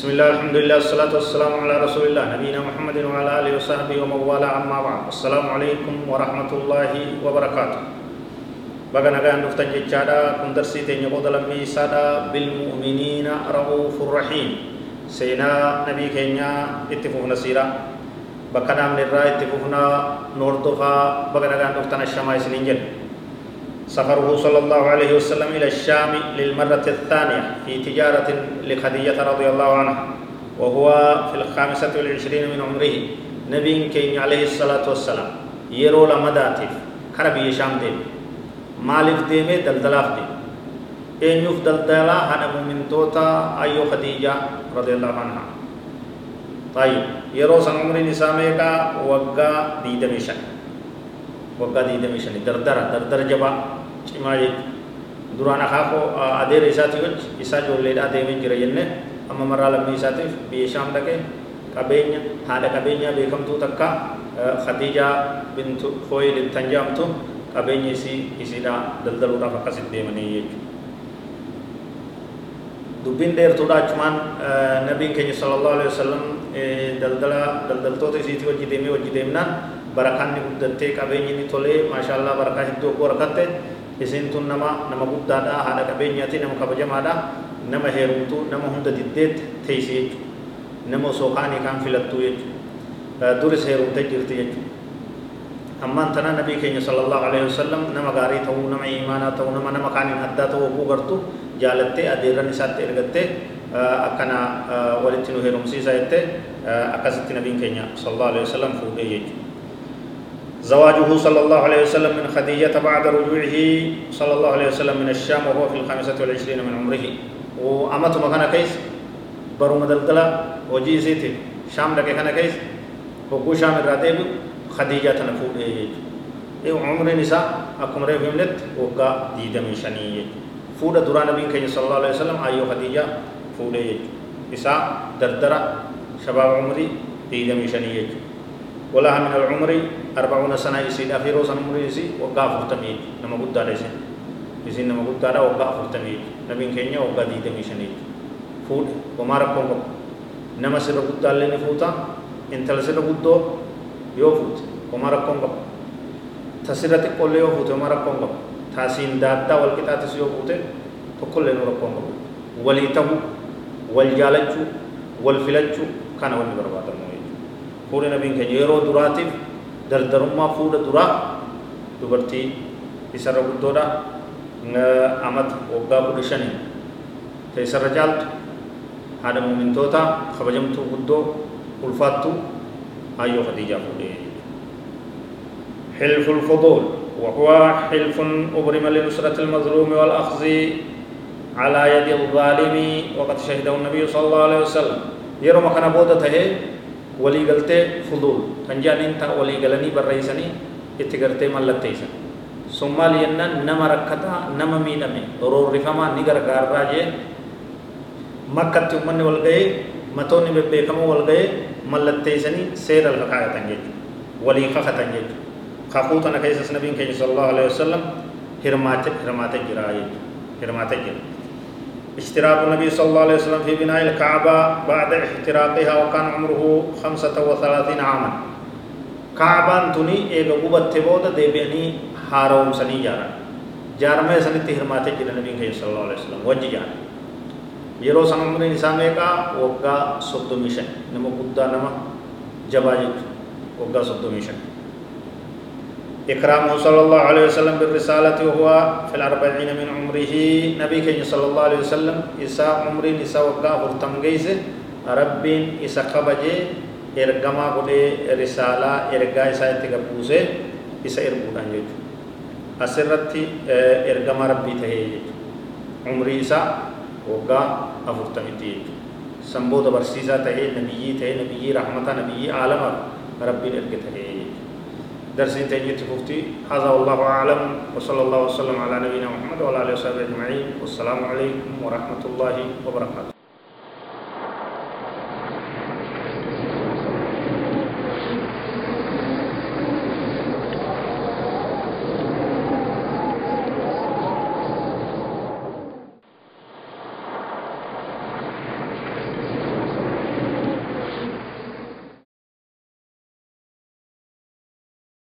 بسم الله الحمد لله والصلاة والسلام على رسول الله نبينا محمد وعلى آله وصحبه ومن والاه أما بعد السلام عليكم ورحمة الله وبركاته بقى نغان نفتن جتشادا كن درسي تين يقود لمي سادا بالمؤمنين رؤوف رحيم سينا نبي كينيا اتفوفنا سيرا بقى نام نرى اتفوفنا نور دفا بقى نغان نفتن الشماء سنين سفره صلى الله عليه وسلم إلى الشام للمرة الثانية في تجارة لخديجة رضي الله عنها وهو في الخامسة والعشرين من عمره. نبي كين عليه الصلاة والسلام. يرو لمداتف كربي شام ديم. مالف ديمي دلدلاف ديم. دلدلا هنا مؤمن توتا أيو خديجة رضي الله عنها. طيب. يرو سن عمر نساميكا وقا دي دمشق وقا دي دمشق دردر دردر جبا. Cimaa jechuudha duraan akaakoo adeera isaatii wajji isaa ijoolleedhaa deemee jira jenne amma marraa lammii isaatiif biyya shaam dhaqee qabeenya haadha qabeenyaa beekamtuu takka khadiijaa bintu fooyil tan jedhamtu qabeenya isii isiidhaa daldaluudhaaf akkasitti deemanii jechuudha. dubbiin dheertuudha achumaan nabiin keenya sallallahu alaihi wasallam daldala daldaltoota isiitii wajji deemee wajji deemnaan barakaan ni guddattee qabeenyi ni tolee maashaallah barakaa hedduu oggoo rakkatte isin tun nama nama guddaadha haadha qabeenyaati nama kabajamaadha nama heerumtu nama hunda diddeet teessi jechuudha nama osoo kaanii kaan filattu jechuudha duris heerumtee jirti jechuudha ammaan tana nabii keenya sallallahu alaihi wasallam nama gaarii ta'uu nama imaanaa ta'uu nama nama kaaniin addaa ta'uu oguu gartu jaalattee adeerran isaatti ergattee akkana walitti nu heerumsiisa jettee akkasitti nabiin keenya sallallahu alaihi wasallam fuudhee jechuudha زواجه صلى الله عليه وسلم من خديجة بعد رجوعه صلى الله عليه وسلم من الشام وهو في الخامسة والعشرين من عمره. وأمت مكان كيس؟ برو مدلدلا وجي سيتي شام لك كان كيس؟ وقو شام الراتب خديجة تنفود إيه عمر نساء أكم ريف يملت وقا ديدا من شنية فود دوران نبي كي صلى الله عليه وسلم أيو خديجة فود إساء دردرة شباب عمري ديدا من شنية ولها من العمر أربعون سنة يسيد أخيرو سنة عمر يسي وقع فرتمي نما قد دار يسي يسي نما قد دار وقع فرتمي نبين كينيا وقع دي دميشني فود وما قب نما سر قد دار لني فوتا. انت لسر قد يو فوت. وما ربكم قب تسرت قول يو فوت. وما ربكم قب تاسين داتا والكتا تسيو فوت. تقول لنو ربكم قب وليته والجالجو. والفلجو. كان وني فول نبين كجيرو دراتي در درما فول درا دوبرتي يسر غدودا امت اوغا بودشن تيسر جالت هذا مومن توتا خبجم تو غدو ايو خديجة فولي حلف الفضول وهو حلف أبرم لنصرة المظلوم والأخذ على يد الظالم وقد شهده النبي صلى الله عليه وسلم يرمى كان بودته walii galtee fudul kan jedhaniin ta'a walii galanii barreessanii itti gartee mallatteessan sun maal jennaan nama rakkataa nama miidhame roorrifamaa ni gargaarraa jee makkatti ummanni wal ga'ee matoonni bebbeekamoo wal ga'ee mallatteessanii seera kaayatan jechuudha walii kakatan jechuudha kakuu tana keessas nabiin keenya sallallahu alaihi wasallam hirmaate hirmaate jira jechuudha hirmaate jira اشتراك النبي صلى الله عليه وسلم في بناء الكعبة بعد احتراقها وكان عمره خمسة وثلاثين عاما. كعبة تني إيغا قبت تبودة ديبيني هاروم سني جارا. جارمة سني تهرماتي جل النبي صلى الله عليه وسلم. وجه جارا. yeroo san umriin isaa meeqaa waggaa soddomii shan nama guddaa nama jabaa jechu waggaa soddomii إكرامه صلى الله عليه وسلم بالرسالة وهو في الأربعين من عمره. نبي كي صلى الله عليه وسلم إساء عمر إساء وقع فرتم جيس رب إساء خبجي إرقما قد رسالة إرقا إساء تقبوسه إساء إرقودان جيجو أسرت إرقما ربي تهي جيجو عمر إساء وقع أفرتم جيجو سنبود برسيسا تهي نبيي تهي نبيي رحمة نبيي عالم ربي الارقى تهي درسين تهي تفوتي هذا والله أعلم. وصلى الله وسلم على نبينا محمد وعلى آله وصحبه أجمعين. والسلام عليكم ورحمة الله وبركاته.